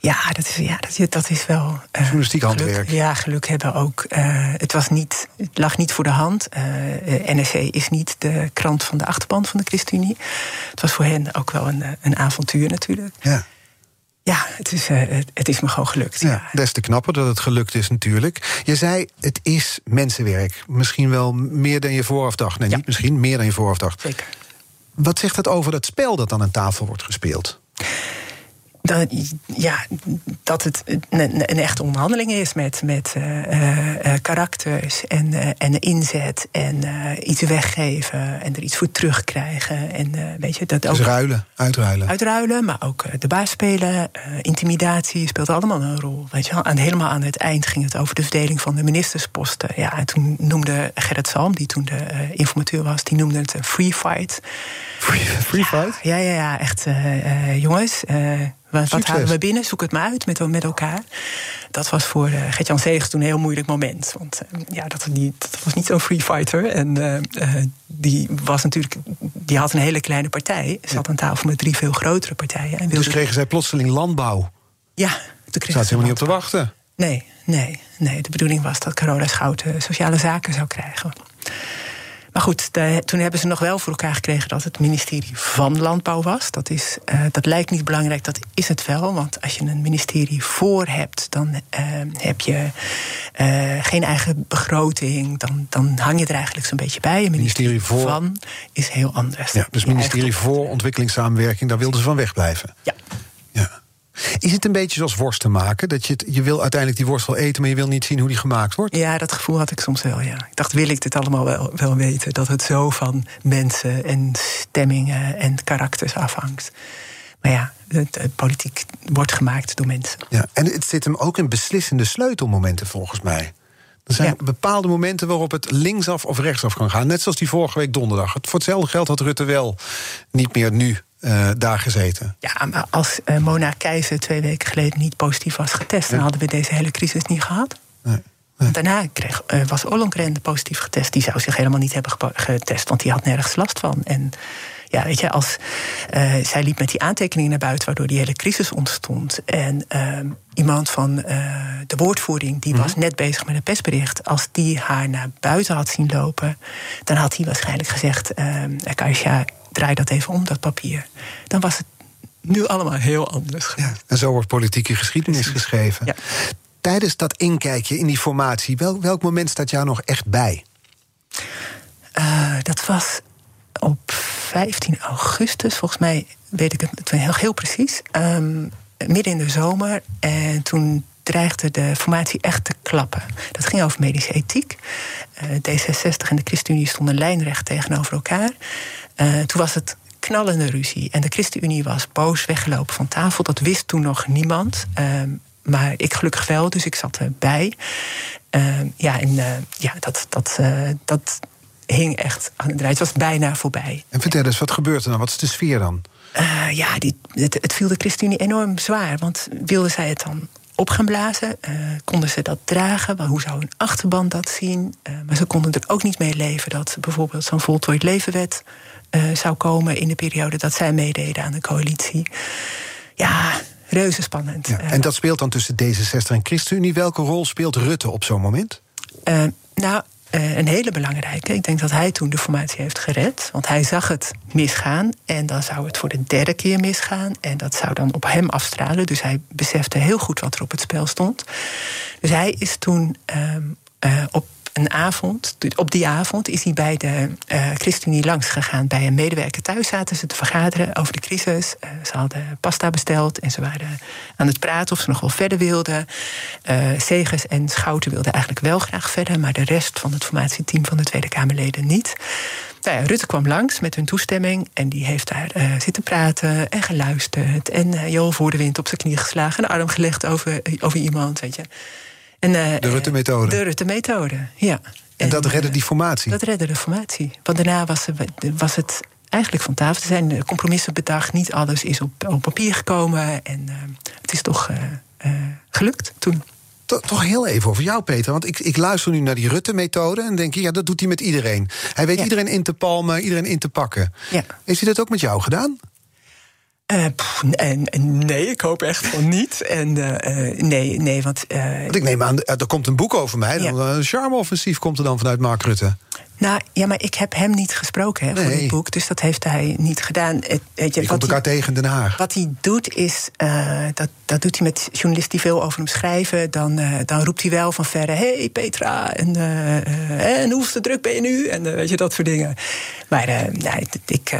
Ja, dat is, ja, dat, dat is wel. Uh, Journalistiek handwerk. ja, geluk hebben ook. Uh, het, was niet, het lag niet voor de hand. Uh, NRC is niet de krant van de achterband van de ChristenUnie. Het was voor hen ook wel een, een avontuur natuurlijk. Ja. Ja, het is, uh, het is me gewoon gelukt. Ja, ja. Des te knapper dat het gelukt is natuurlijk. Je zei, het is mensenwerk. Misschien wel meer dan je vooraf dacht. Nee, ja. niet misschien, meer dan je vooraf dacht. Zeker. Wat zegt het over dat spel dat aan een tafel wordt gespeeld? Dat, ja, dat het een, een echte onderhandeling is met, met uh, uh, karakters en, uh, en inzet en iets weggeven en er iets voor terugkrijgen. En, weet je, dat dus ook, ruilen, uitruilen. Uitruilen, maar ook de baas spelen, intimidatie speelt allemaal een rol. Weet je, en helemaal aan het eind ging het over de verdeling van de ministersposten. Ja, en toen noemde Gerrit Salm, die toen de informateur was, die noemde het een free fight. Free, free fight? Ja, ja, ja, echt jongens. Wat, wat halen we binnen? Zoek het maar uit met, met elkaar. Dat was voor uh, Gert-Jan Segers toen een heel moeilijk moment. Want uh, ja, dat, die, dat was niet zo'n free fighter. En uh, die, was natuurlijk, die had een hele kleine partij. Zat aan tafel met drie veel grotere partijen. En dus kregen zij plotseling landbouw? Ja. Toen kregen ze helemaal niet op te wachten? Nee, nee, nee. De bedoeling was dat Carola Schouten sociale zaken zou krijgen. Maar goed, toen hebben ze nog wel voor elkaar gekregen dat het ministerie van Landbouw was. Dat, is, uh, dat lijkt niet belangrijk, dat is het wel. Want als je een ministerie voor hebt, dan uh, heb je uh, geen eigen begroting. Dan, dan hang je er eigenlijk zo'n beetje bij. Een ministerie, ministerie voor... van is heel anders. Ja, dus ministerie voor ontwikkelingssamenwerking, daar wilden ze van wegblijven. Ja. Is het een beetje zoals worst te maken? Dat je, het, je wil uiteindelijk die worst wel eten, maar je wil niet zien hoe die gemaakt wordt? Ja, dat gevoel had ik soms wel, ja. Ik dacht, wil ik dit allemaal wel, wel weten? Dat het zo van mensen en stemmingen en karakters afhangt. Maar ja, politiek wordt gemaakt door mensen. Ja, en het zit hem ook in beslissende sleutelmomenten, volgens mij. Er zijn bepaalde momenten waarop het linksaf of rechtsaf kan gaan. Net zoals die vorige week donderdag. Voor hetzelfde geld had Rutte wel niet meer nu uh, daar gezeten. Ja, maar als uh, Mona Keizer twee weken geleden niet positief was getest... dan hadden we deze hele crisis niet gehad. Nee. Nee. Daarna kreeg, uh, was Ollongren positief getest. Die zou zich helemaal niet hebben getest, want die had nergens last van. En ja, weet je, als zij liep met die aantekeningen naar buiten, waardoor die hele crisis ontstond. En iemand van de woordvoering, die was mhm. net bezig met een persbericht. Als die haar naar buiten had zien lopen, dan had hij waarschijnlijk gezegd: uh, Kaisha, draai dat even om, dat papier. Dan was het nu allemaal heel anders. Ja, en zo wordt politieke geschiedenis geschreven. Ja. Tijdens dat inkijkje in die formatie, wel, welk moment staat jou nog echt bij? Uh, dat was op 15 augustus, volgens mij weet ik het heel, heel precies. Um, midden in de zomer. En toen dreigde de formatie echt te klappen. Dat ging over medische ethiek. Uh, D66 en de ChristenUnie stonden lijnrecht tegenover elkaar. Uh, toen was het knallende ruzie. En de ChristenUnie was boos weggelopen van tafel. Dat wist toen nog niemand. Uh, maar ik gelukkig wel, dus ik zat erbij. Ehm, ja, en uh, ja, dat, dat, dat hing echt aan het Het was bijna voorbij. En vertel eens, wat gebeurt er dan? Wat is de sfeer dan? ja, die, het, het, viel de ChristenUnie enorm zwaar. Want wilden zij het dan op gaan blazen. Uh, konden ze dat dragen? Hoe zou een achterban dat zien? Uh, maar ze konden er ook niet mee leven dat bijvoorbeeld zo'n voltooid levenwet uh, zou komen in de periode dat zij meededen aan de coalitie. Ja, reuze spannend. Ja, en dat speelt dan tussen D66 en ChristenUnie. Welke rol speelt Rutte op zo'n moment? nou, uh, een hele belangrijke. Ik denk dat hij toen de formatie heeft gered. Want hij zag het misgaan. En dan zou het voor de derde keer misgaan. En dat zou dan op hem afstralen. Dus hij besefte heel goed wat er op het spel stond. Dus hij is toen uh, op een avond, op die avond is hij bij de uh, ChristenUnie langs gegaan. Bij een medewerker thuis zaten ze te vergaderen over de crisis. Uh, ze hadden pasta besteld en ze waren aan het praten of ze nog wel verder wilden. Uh, en Schouten wilden eigenlijk wel graag verder, maar de rest van het formatieteam van de Tweede Kamerleden niet. Nou ja, Rutte kwam langs met hun toestemming en die heeft daar zitten praten en geluisterd. En uh, Joel voor de wind op zijn knie geslagen, een arm gelegd over, over iemand, weet je. En, uh, de Rutte-methode. De Rutte-methode, ja. En, dat redde die formatie? Dat redde de formatie. Want daarna was, was het eigenlijk van tafel. Er zijn compromissen bedacht. Niet alles is op, op papier gekomen. En uh, het is toch uh, gelukt toen. Toch heel even over jou, Peter. Want ik, ik luister nu naar die Rutte-methode en denk, ja, dat doet hij met iedereen. Hij weet iedereen in te palmen, iedereen in te pakken. Ja. Heeft hij dat ook met jou gedaan? Uh, nee, ik hoop echt van niet. En uh, nee, nee, want. want ik neem aan, er komt een boek over mij. Ja. Een charme-offensief komt er dan vanuit Mark Rutte. Nou ja, maar ik heb hem niet gesproken hè, voor dit boek. Dus dat heeft hij niet gedaan. Het, weet je, je komt elkaar hij, tegen Den Haag. Wat hij doet is, dat, dat doet hij met journalisten die veel over hem schrijven. Dan, dan roept hij wel van verre, hey Petra, en, en hoeveel druk ben je nu? En weet je, dat soort dingen. Maar ik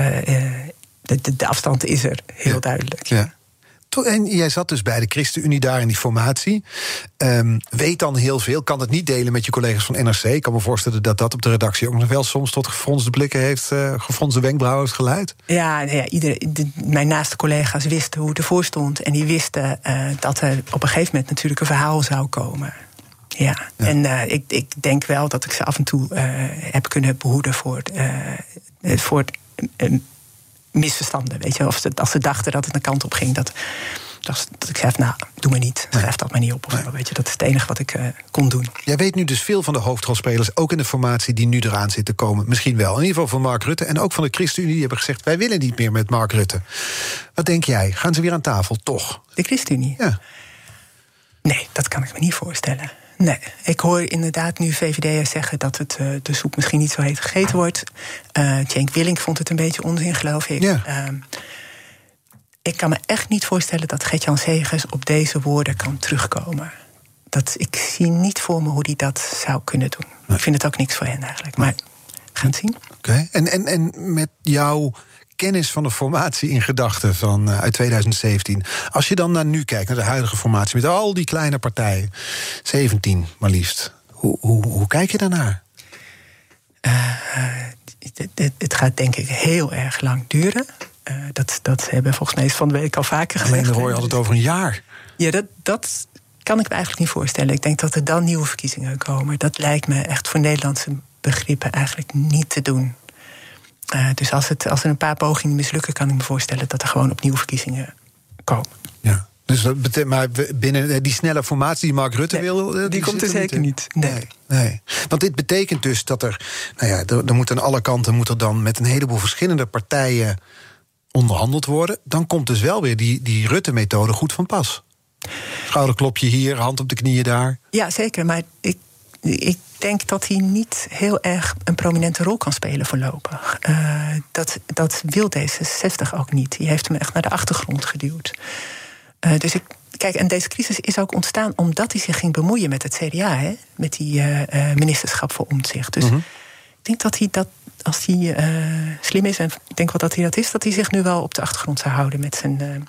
de, de, de afstand is er, heel duidelijk. Ja. En jij zat dus bij de ChristenUnie daar in die formatie. Um, weet dan heel veel, kan het niet delen met je collega's van NRC. Ik kan me voorstellen dat dat op de redactie ook nog wel soms tot gefronste blikken heeft, uh, gefronste wenkbrauwen heeft geleid. Ja, ja ieder, mijn naaste collega's wisten hoe het ervoor stond. En die wisten uh, dat er op een gegeven moment natuurlijk een verhaal zou komen. Ja, ja. en uh, ik, ik denk wel dat ik ze af en toe heb kunnen behoeden voor, voor misverstanden. Weet je, of ze, als ze dachten dat het een kant op ging. Dat, dat, dat ik zei, nou, doe maar niet. Schrijf dat maar niet op. Of weet je, dat is het enige wat ik uh, kon doen. Jij weet nu dus veel van de hoofdrolspelers, ook in de formatie die nu eraan zit te komen. Misschien wel. In ieder geval van Mark Rutte en ook van de ChristenUnie. Die hebben gezegd, wij willen niet meer met Mark Rutte. Wat denk jij? Gaan ze weer aan tafel, toch? De ChristenUnie? Ja. Nee, dat kan ik me niet voorstellen. Nee, ik hoor inderdaad nu VVD'ers zeggen dat het, uh, de soep misschien niet zo heet gegeten wordt. Uh, Cenk Willink vond het een beetje onzin, geloof ik. Ja. Uh, ik kan me echt niet voorstellen dat Gert-Jan Segers op deze woorden kan terugkomen. Dat, ik zie niet voor me hoe hij dat zou kunnen doen. Nee. Ik vind het ook niks voor hen eigenlijk. Maar gaan het zien. Oké, okay. en, en, en met jouw kennis van de formatie in gedachten van uh, uit 2017. Als je dan naar nu kijkt, naar de huidige formatie met al die kleine partijen, 17 maar liefst. Hoe, hoe, hoe kijk je daarnaar? Het, het, gaat denk ik heel erg lang duren. Uh, dat, dat hebben volgens mij van de week al vaker gezegd. Alleen dan hoor je altijd over een jaar. Ja, dat, dat kan ik me eigenlijk niet voorstellen. Ik denk dat er dan nieuwe verkiezingen komen. Dat lijkt me echt voor Nederlandse begrippen eigenlijk niet te doen. Uh, dus als, het, als er een paar pogingen mislukken, kan ik me voorstellen dat er gewoon opnieuw verkiezingen komen. Ja. Dus dat betekent, maar binnen die snelle formatie die Mark Rutte nee, wil. Die, die komt er zeker niet. Nee. nee. nee, Want dit betekent dus dat er. Nou ja, er, er moet aan alle kanten moet er dan met een heleboel verschillende partijen onderhandeld worden. Dan komt dus wel weer die, die Rutte-methode goed van pas. Schouderklopje hier, hand op de knieën daar. Ja, zeker. Maar ik, ik denk dat hij niet heel erg een prominente rol kan spelen voorlopig. Uh, dat, dat wil D66 ook niet. Die heeft hem echt naar de achtergrond geduwd. Uh, dus ik, kijk, en deze crisis is ook ontstaan omdat hij zich ging bemoeien met het CDA, hè? met die uh, ministerschap voor omzicht. Dus mm -hmm. ik denk dat hij dat, als hij slim is, en ik denk wel dat hij dat is, dat hij zich nu wel op de achtergrond zou houden met zijn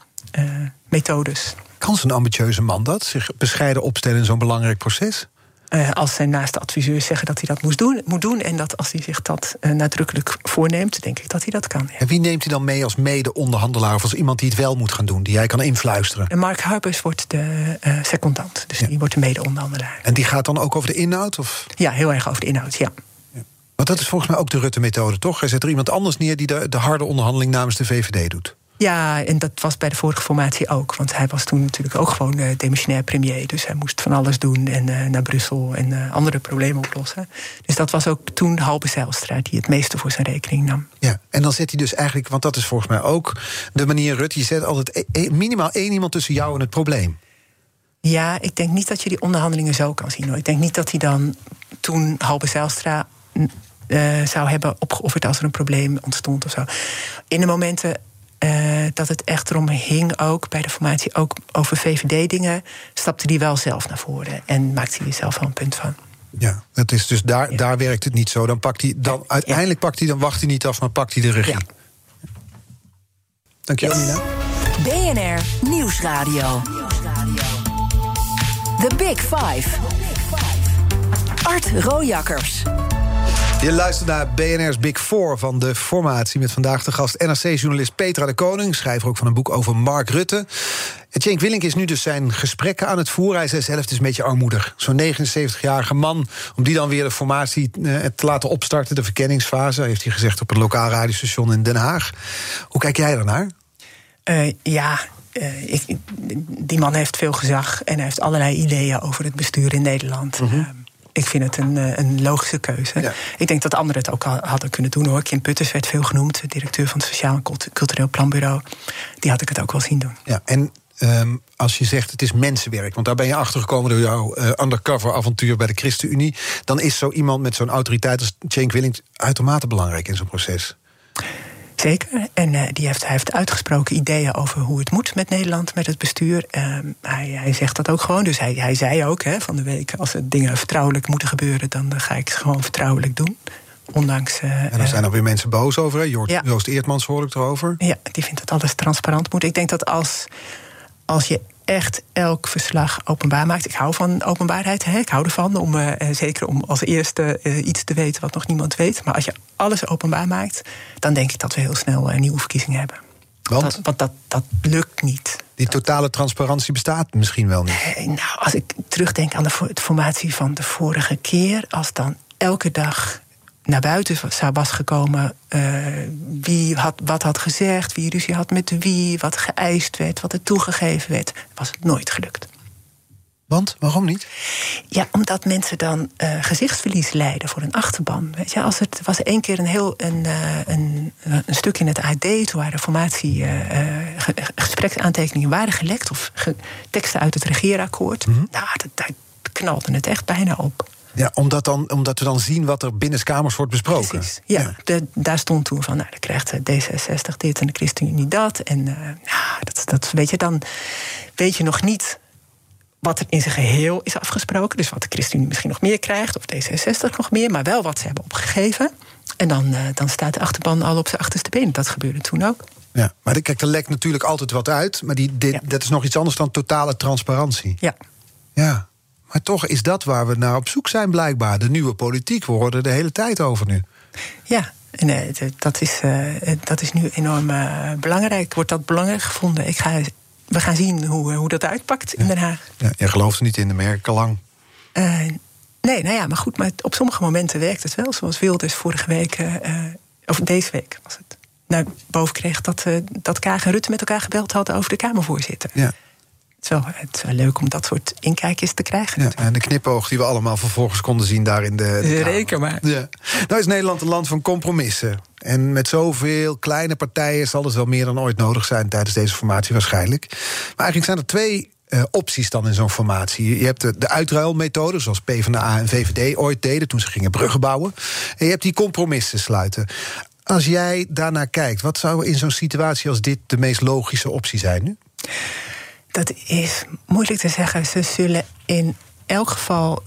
methodes. Kan zo'n ambitieuze man dat? Zich bescheiden opstellen in zo'n belangrijk proces? Uh, als zijn naaste adviseurs zeggen dat hij dat moet doen, moet doen. En dat als hij zich dat uh, nadrukkelijk voorneemt, denk ik dat hij dat kan. Ja. En wie neemt hij dan mee als mede-onderhandelaar of als iemand die het wel moet gaan doen, die jij kan influisteren? En Mark Harbers wordt de uh, secondant, dus ja. die wordt de mede-onderhandelaar. En die gaat dan ook over de inhoud? Of? Ja, heel erg over de inhoud, ja. ja. Want dat is volgens mij ook de Rutte-methode, toch? Hij zet er iemand anders neer die de, de harde onderhandeling namens de VVD doet. Ja, en dat was bij de vorige formatie ook. Want hij was toen natuurlijk ook gewoon uh, demissionair premier. Dus hij moest van alles doen en uh, naar Brussel en uh, andere problemen oplossen. Dus dat was ook toen Halbe Zijlstra die het meeste voor zijn rekening nam. Ja, en dan zet hij dus eigenlijk, want dat is volgens mij ook de manier, Rut, je zet altijd e e minimaal één iemand tussen jou en het probleem. Ja, ik denk niet dat je die onderhandelingen zo kan zien. Hoor. Ik denk niet dat hij dan toen Halbe Zijlstra zou hebben opgeofferd als er een probleem ontstond of zo. In de momenten uh, dat het echt erom hing, ook bij de formatie, ook over VVD-dingen, stapte hij wel zelf naar voren en maakte hij er zelf wel een punt van. Ja, dat is dus daar, ja. daar werkt het niet zo. Dan pakt hij, dan, uiteindelijk pakt hij, dan wacht hij niet af, maar pakt hij de regie. Ja. Dankjewel, yes. Nina. BNR Nieuwsradio. The Big Five. Art Rojakkers. Je luistert naar BNR's Big Four van de formatie... met vandaag de gast NRC-journalist Petra de Koning... schrijver ook van een boek over Mark Rutte. Cenk Willink is nu dus zijn gesprekken aan het voeren. Hij zei zelf, het is een beetje armoedig. Zo'n 79-jarige man, om die dan weer de formatie te laten opstarten... de verkenningsfase, heeft hij gezegd op een lokaal radiostation in Den Haag. Hoe kijk jij daarnaar? Uh, ja, uh, ik, die man heeft veel gezag... en hij heeft allerlei ideeën over het bestuur in Nederland... Mm -hmm. Ik vind het een, een logische keuze. Ja. Ik denk dat anderen het ook al hadden kunnen doen hoor. Kim Putters werd veel genoemd, directeur van het Sociaal en Cultureel Planbureau. Die had ik het ook wel zien doen. Ja, en um, als je zegt het is mensenwerk, want daar ben je achter gekomen door jouw uh, undercover avontuur bij de ChristenUnie, dan is zo iemand met zo'n autoriteit als Cenk Willink uitermate belangrijk in zo'n proces. Zeker. En uh, die heeft, hij heeft uitgesproken ideeën over hoe het moet met Nederland, met het bestuur. Uh, hij, hij, zegt dat ook gewoon. Dus hij, hij zei ook hè, van de week: als er dingen vertrouwelijk moeten gebeuren, dan ga ik ze gewoon vertrouwelijk doen. Ondanks. Uh, en dan zijn er weer mensen boos over. Hè? Joost, ja. Joost Eertmans hoor ik erover. Ja, die vindt dat alles transparant moet. Ik denk dat als, als je echt elk verslag openbaar maakt. Ik hou van openbaarheid. Hè? Ik hou ervan om uh, zeker om als eerste uh, iets te weten wat nog niemand weet. Maar als je alles openbaar maakt, dan denk ik dat we heel snel uh, nieuwe verkiezingen hebben. Want? Dat, want dat, dat lukt niet. Die totale transparantie bestaat misschien wel niet. Nee, nou, als ik terugdenk aan de formatie van de vorige keer, als dan elke dag naar buiten was gekomen uh, wie had, wat had gezegd, wie ruzie had met wie, wat geëist werd, wat er toegegeven werd, was het nooit gelukt. Want? Waarom niet? Ja, omdat mensen dan uh, gezichtsverlies lijden voor een achterban. Weet je, als het was één keer een heel een, uh, een, een stuk in het AD, toen waren formatie gespreksaantekeningen waren gelekt of ge teksten uit het regeerakkoord. Mm -hmm. Nou, dat, dat knalde het echt bijna op. Ja, omdat, dan, omdat we dan zien wat er binnenskamers wordt besproken. Precies, ja. De, daar stond toen van, nou, dan krijgt D66 dit en de ChristenUnie dat. En uh, ja, dat, dat weet je dan, weet je nog niet wat er in zijn geheel is afgesproken. Dus wat de ChristenUnie misschien nog meer krijgt, of D66 nog meer, maar wel wat ze hebben opgegeven. En dan, uh, dan staat de achterban al op zijn achterste been. Dat gebeurde toen ook. Ja, maar kijk, er lekt natuurlijk altijd wat uit. Maar die, dit, dat is nog iets anders dan totale transparantie. Ja. Ja. Maar toch is dat waar we naar op zoek zijn, blijkbaar. De nieuwe politiek. We horen er de hele tijd over nu. Ja, en uh, dat, is, uh, dat is nu enorm uh, belangrijk. Wordt dat belangrijk gevonden? Ik ga, we gaan zien hoe, hoe dat uitpakt in Den Haag. Ja, jij gelooft niet in, de merk al lang. nee, nou ja, maar goed. Maar op sommige momenten werkt het wel. Zoals Wilders vorige week, of deze week was het. Nou, boven kreeg dat, dat Kaag en Rutte met elkaar gebeld hadden over de Kamervoorzitter. Ja. Zo, het is wel leuk om dat soort inkijkjes te krijgen. Ja, en de knipoog die we allemaal vervolgens konden zien daar in de. de Reken maar. Ja. Nou is Nederland een land van compromissen. En met zoveel kleine partijen zal het wel meer dan ooit nodig zijn tijdens deze formatie waarschijnlijk. Maar eigenlijk zijn er twee uh, opties dan in zo'n formatie. Je hebt de, de uitruilmethode, zoals PvdA en VVD ooit deden toen ze gingen bruggen bouwen. En je hebt die compromissen sluiten. Als jij daarnaar kijkt, wat zou in zo'n situatie als dit de meest logische optie zijn nu? Dat is moeilijk te zeggen. Ze zullen in elk geval,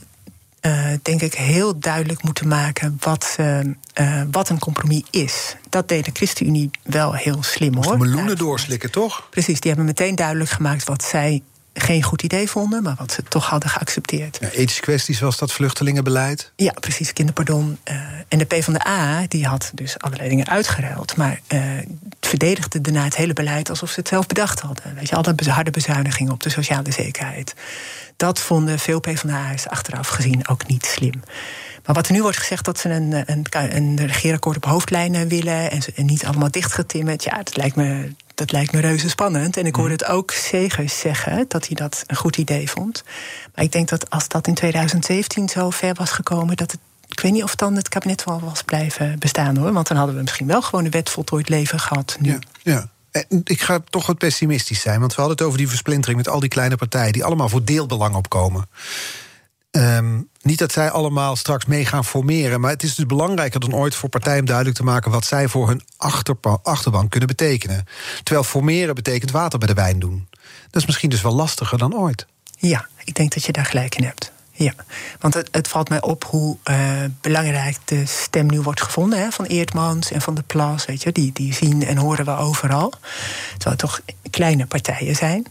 uh, denk ik, heel duidelijk moeten maken wat, uh, uh, wat een compromis is. Dat deed de ChristenUnie wel heel slim hoor. Meloenen doorslikken, toch? Precies, die hebben meteen duidelijk gemaakt wat zij geen goed idee vonden, maar wat ze toch hadden geaccepteerd. Ja, ethische kwesties zoals dat vluchtelingenbeleid? Ja, precies, kinderpardon. Uh, en de PvdA die had dus allerlei dingen uitgeruild... maar uh, verdedigde daarna het hele beleid alsof ze het zelf bedacht hadden. Weet je, alle harde bezuinigingen op de sociale zekerheid. Dat vonden veel PvdA's achteraf gezien ook niet slim. Maar wat er nu wordt gezegd dat ze een, een, een regeerakkoord op hoofdlijnen willen... en, en niet allemaal dichtgetimmerd, ja, dat lijkt me dat lijkt me reuze spannend. En ik hoorde het ook Segers zeggen dat hij dat een goed idee vond. Maar ik denk dat als dat in 2017 zo ver was gekomen, dat het. Ik weet niet of dan het kabinet wel was blijven bestaan hoor. Want dan hadden we misschien wel gewoon een wet voltooid leven gehad. Nu. Ja, ja. Ik ga toch wat pessimistisch zijn, want we hadden het over die versplintering met al die kleine partijen die allemaal voor deelbelang opkomen. Um, niet dat zij allemaal straks mee gaan formeren, maar het is dus belangrijker dan ooit voor partijen om duidelijk te maken wat zij voor hun achterban kunnen betekenen. Terwijl formeren betekent water bij de wijn doen. Dat is misschien dus wel lastiger dan ooit. Ja, ik denk dat je daar gelijk in hebt. Ja, want het, het valt mij op hoe uh, belangrijk de stem nu wordt gevonden hè, van Eertmans en van de Plas. Weet je, die, die zien en horen we overal. Terwijl het toch kleine partijen zijn.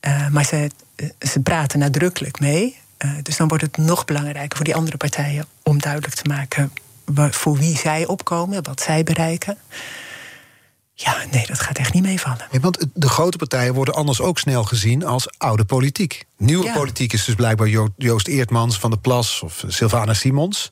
Uh, maar ze, ze praten nadrukkelijk mee. Uh, dus dan wordt het nog belangrijker voor die andere partijen om duidelijk te maken voor wie zij opkomen, wat zij bereiken. Ja, nee, dat gaat echt niet meevallen. Ja, want de grote partijen worden anders ook snel gezien als oude politiek. Nieuwe ja. politiek is dus blijkbaar Joost Eertmans van de Plas of Sylvana Simons.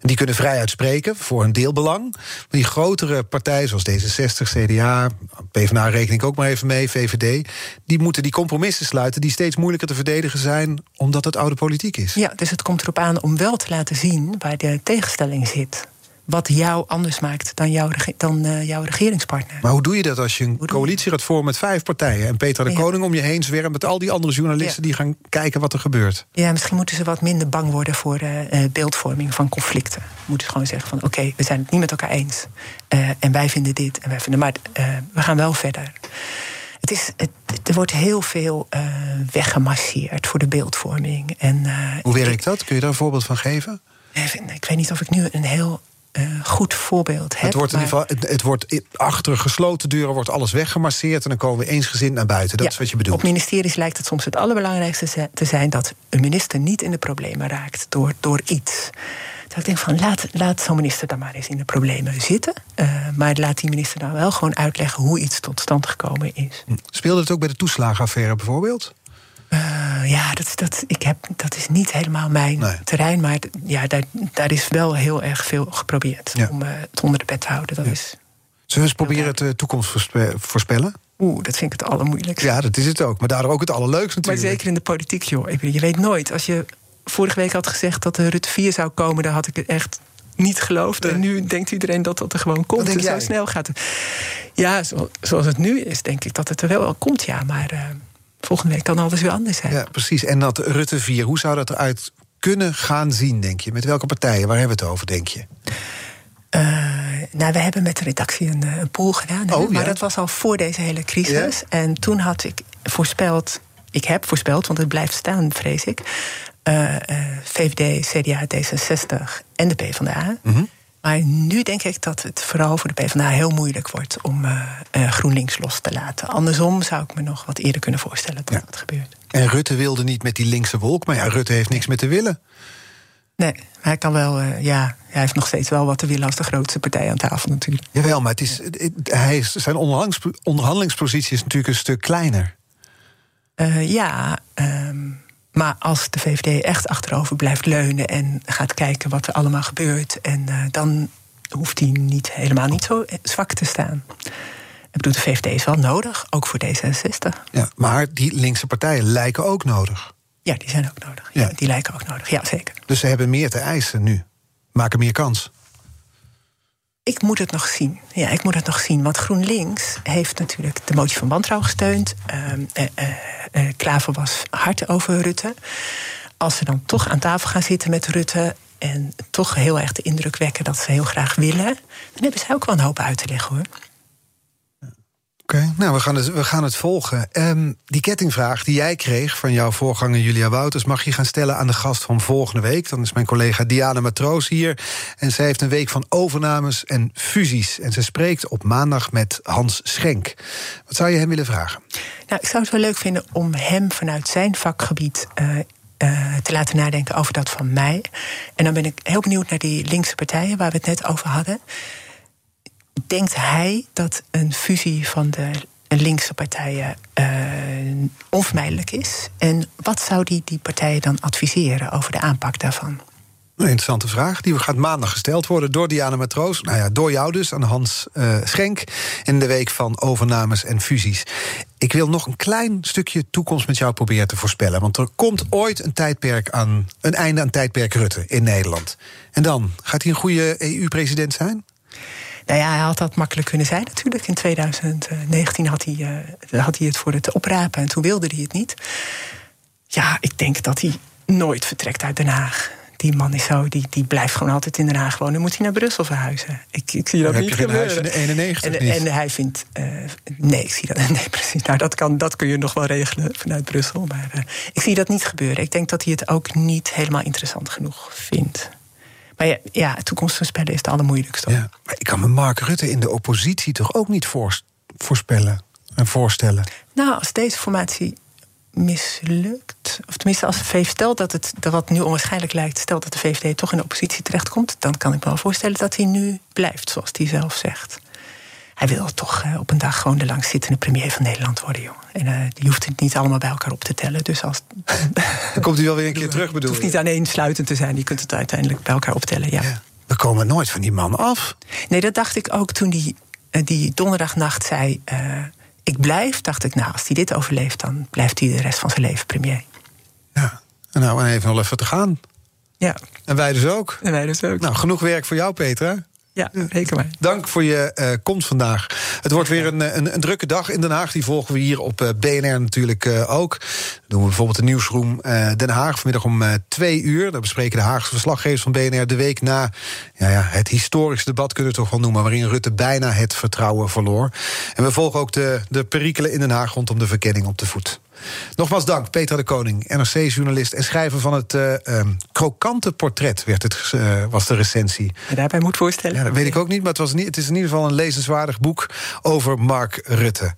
Die kunnen vrij uitspreken voor een deelbelang. Maar die grotere partijen zoals D66, CDA, PvdA reken ik ook maar even mee, VVD... die moeten die compromissen sluiten die steeds moeilijker te verdedigen zijn... omdat het oude politiek is. Ja, dus het komt erop aan om wel te laten zien waar de tegenstelling zit wat jou anders maakt dan jouw, dan, uh, jouw regeringspartner. Maar hoe doe je dat als je een coalitie gaat vormen met vijf partijen... en Peter de ja. Koning om je heen zwermt met al die andere journalisten... Ja. die gaan kijken wat er gebeurt? Ja, misschien moeten ze wat minder bang worden voor uh, beeldvorming van conflicten. Moeten ze gewoon zeggen van oké, we zijn het niet met elkaar eens. Uh, en wij vinden dit en wij vinden... maar we gaan wel verder. Het is, het, er wordt heel veel weggemasseerd voor de beeldvorming. En, hoe werkt dat? Kun je daar een voorbeeld van geven? Ik weet niet of ik nu een heel uh, goed voorbeeld heb. Het wordt, in ieder geval, het, het, wordt achter gesloten deuren wordt alles weggemasseerd... en dan komen we eensgezind naar buiten. Dat ja, is wat je bedoelt. Op ministeries lijkt het soms het allerbelangrijkste te zijn... dat een minister niet in de problemen raakt door, door iets. Dus ik denk van, laat, laat zo'n minister dan maar eens in de problemen zitten. Uh, maar laat die minister dan wel gewoon uitleggen... hoe iets tot stand gekomen is. Speelde het ook bij de toeslagenaffaire bijvoorbeeld? Uh, ja, dat, dat, ik heb, dat is niet helemaal mijn nee. terrein. Maar ja, daar, daar is wel heel erg veel geprobeerd ja. om uh, het onder de pet te houden. Dat ja. is, Zullen we eens proberen de toekomst voorspellen? Oeh, dat vind ik het allermoeilijkste. Ja, dat is het ook. Maar daardoor ook het allerleukste natuurlijk. Maar zeker in de politiek, joh. Je weet nooit. Als je vorige week had gezegd dat de Rutte 4 zou komen... dan had ik het echt niet geloofd. En nu denkt iedereen dat dat er gewoon komt. Dus zo snel gaat het. Ja, zo, zoals het nu is, denk ik dat het er wel komt, ja. Maar... Uh, volgende week kan alles weer anders zijn. Ja, precies. En dat Rutte 4, hoe zou dat eruit kunnen gaan zien, denk je? Met welke partijen? Waar hebben we het over, denk je? Uh, nou, we hebben met de redactie een, een pool gedaan. Oh, maar dat was al voor deze hele crisis. En toen had ik voorspeld, ik heb voorspeld, want het blijft staan, vrees ik. Uh, uh, VVD, CDA, D66 en de PvdA. Mhm. Maar nu denk ik dat het vooral voor de PvdA heel moeilijk wordt om GroenLinks los te laten. Andersom zou ik me nog wat eerder kunnen voorstellen dat Ja. dat gebeurt. En Rutte wilde niet met die linkse wolk, maar ja, Rutte heeft niks meer te willen. Nee, hij kan wel, uh, ja, hij heeft nog steeds wel wat te willen als de grootste partij aan tafel natuurlijk. Jawel, maar het is, het, hij is, zijn onderhandelingspo- onderhandelingspositie is natuurlijk een stuk kleiner. Ja, maar als de VVD echt achterover blijft leunen en gaat kijken wat er allemaal gebeurt, en uh, dan hoeft hij niet, helemaal niet zo zwak te staan. Ik bedoel, de VVD is wel nodig, ook voor D66. Ja, maar die linkse partijen lijken ook nodig. Ja, die zijn ook nodig. Ja. Ja. Die lijken ook nodig, ja, zeker. Dus ze hebben meer te eisen nu. Maken meer kans. Ik moet het nog zien. Ja, ik moet het nog zien. Want GroenLinks heeft natuurlijk de motie van wantrouwen gesteund. Uh, Klaver was hard over Rutte. Als ze dan toch aan tafel gaan zitten met Rutte. en toch heel erg de indruk wekken dat ze heel graag willen. dan hebben zij ook wel een hoop uit te leggen hoor. Nou, we gaan het, we gaan het volgen. Um, die kettingvraag die jij kreeg van jouw voorganger Julia Wouters... mag je gaan stellen aan de gast van volgende week. Dan is mijn collega Diana Matroos hier. En zij heeft een week van overnames en fusies. En ze spreekt op maandag met Hans Schenk. Wat zou je hem willen vragen? Nou, ik zou het wel leuk vinden om hem vanuit zijn vakgebied... Uh, uh, te laten nadenken over dat van mij. En dan ben ik heel benieuwd naar die linkse partijen... waar we het net over hadden denkt hij dat een fusie van de linkse partijen uh, onvermijdelijk is? En wat zou die, die partijen dan adviseren over de aanpak daarvan? Een interessante vraag. Die gaat maandag gesteld worden door Diana Matroos. Nou ja, door jou dus, aan Hans uh, Schenk. In de week van overnames en fusies. Ik wil nog een klein stukje toekomst met jou proberen te voorspellen. Want er komt ooit een tijdperk aan, een einde aan tijdperk Rutte in Nederland. En dan, gaat hij een goede EU-president zijn? Nou ja, hij had dat makkelijk kunnen zijn natuurlijk. In 2019 had hij, uh, had hij het voor het oprapen en toen wilde hij het niet. Ja, ik denk dat hij nooit vertrekt uit Den Haag. Die man is zo, die, die blijft gewoon altijd in Den Haag wonen. Dan moet hij naar Brussel verhuizen. Ik, ik zie dat niet gebeuren. in de 91 en, en hij vindt... Uh, nee, ik zie dat... Nee, precies. Nou, dat, kan, dat kun je nog wel regelen vanuit Brussel. Maar uh, ik zie dat niet gebeuren. Ik denk dat hij het ook niet helemaal interessant genoeg vindt. Maar ja, ja toekomstvoorspellen is het allermoeilijkste. Ja, maar ik kan me Mark Rutte in de oppositie toch ook niet voorspellen en voorstellen. Nou, als deze formatie mislukt, of tenminste als de VVD stelt dat het, wat nu onwaarschijnlijk lijkt, stelt dat de VVD toch in de oppositie terechtkomt, dan kan ik me wel voorstellen dat hij nu blijft, zoals hij zelf zegt. Hij wil toch uh, op een dag gewoon de langzittende premier van Nederland worden, joh. En uh, je hoeft het niet allemaal bij elkaar op te tellen. Dus als. Dan komt hij wel weer een keer terug, bedoel Het hoeft niet aaneensluitend te zijn. Je kunt het uiteindelijk bij elkaar optellen, ja. ja. We komen nooit van die man af. Nee, dat dacht ik ook toen die, uh, die donderdagnacht zei. Uh, ik blijf, dacht ik, nou, als hij dit overleeft, dan blijft hij de rest van zijn leven premier. Ja, en nou, en even nog even te gaan. Ja. En wij dus ook. En wij dus ook. Nou, genoeg werk voor jou, Petra. Ja, reken maar. Dank voor je uh, komst vandaag. Het wordt weer een, een, een, drukke dag in Den Haag. Die volgen we hier op uh, BNR natuurlijk uh, ook. Dan doen we bijvoorbeeld de nieuwsroom Den Haag vanmiddag om twee uur. Daar bespreken de Haagse verslaggevers van BNR de week na ja, ja, het historische debat, kunnen we het toch wel noemen, waarin Rutte bijna het vertrouwen verloor. En we volgen ook de, de perikelen in Den Haag rondom de verkenning op de voet. Nogmaals dank, Petra de Koning, NRC-journalist en schrijver van het uh, um, krokante portret, werd het, uh, was de recensie. En daarbij moet voorstellen. Ja, dat weet ik ook niet, maar het, was niet, het is in ieder geval een lezenswaardig boek over Mark Rutte.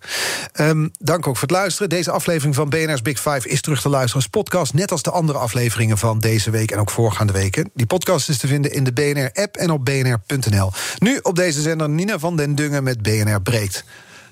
Um, dank ook voor het luisteren. Deze aflevering van BNR's Big Five is terug te luisteren als podcast, net als de andere afleveringen van deze week en ook voorgaande weken. Die podcast is te vinden in de BNR-app en op bnr.nl. Nu op deze zender Nina van den Dungen met BNR Breekt.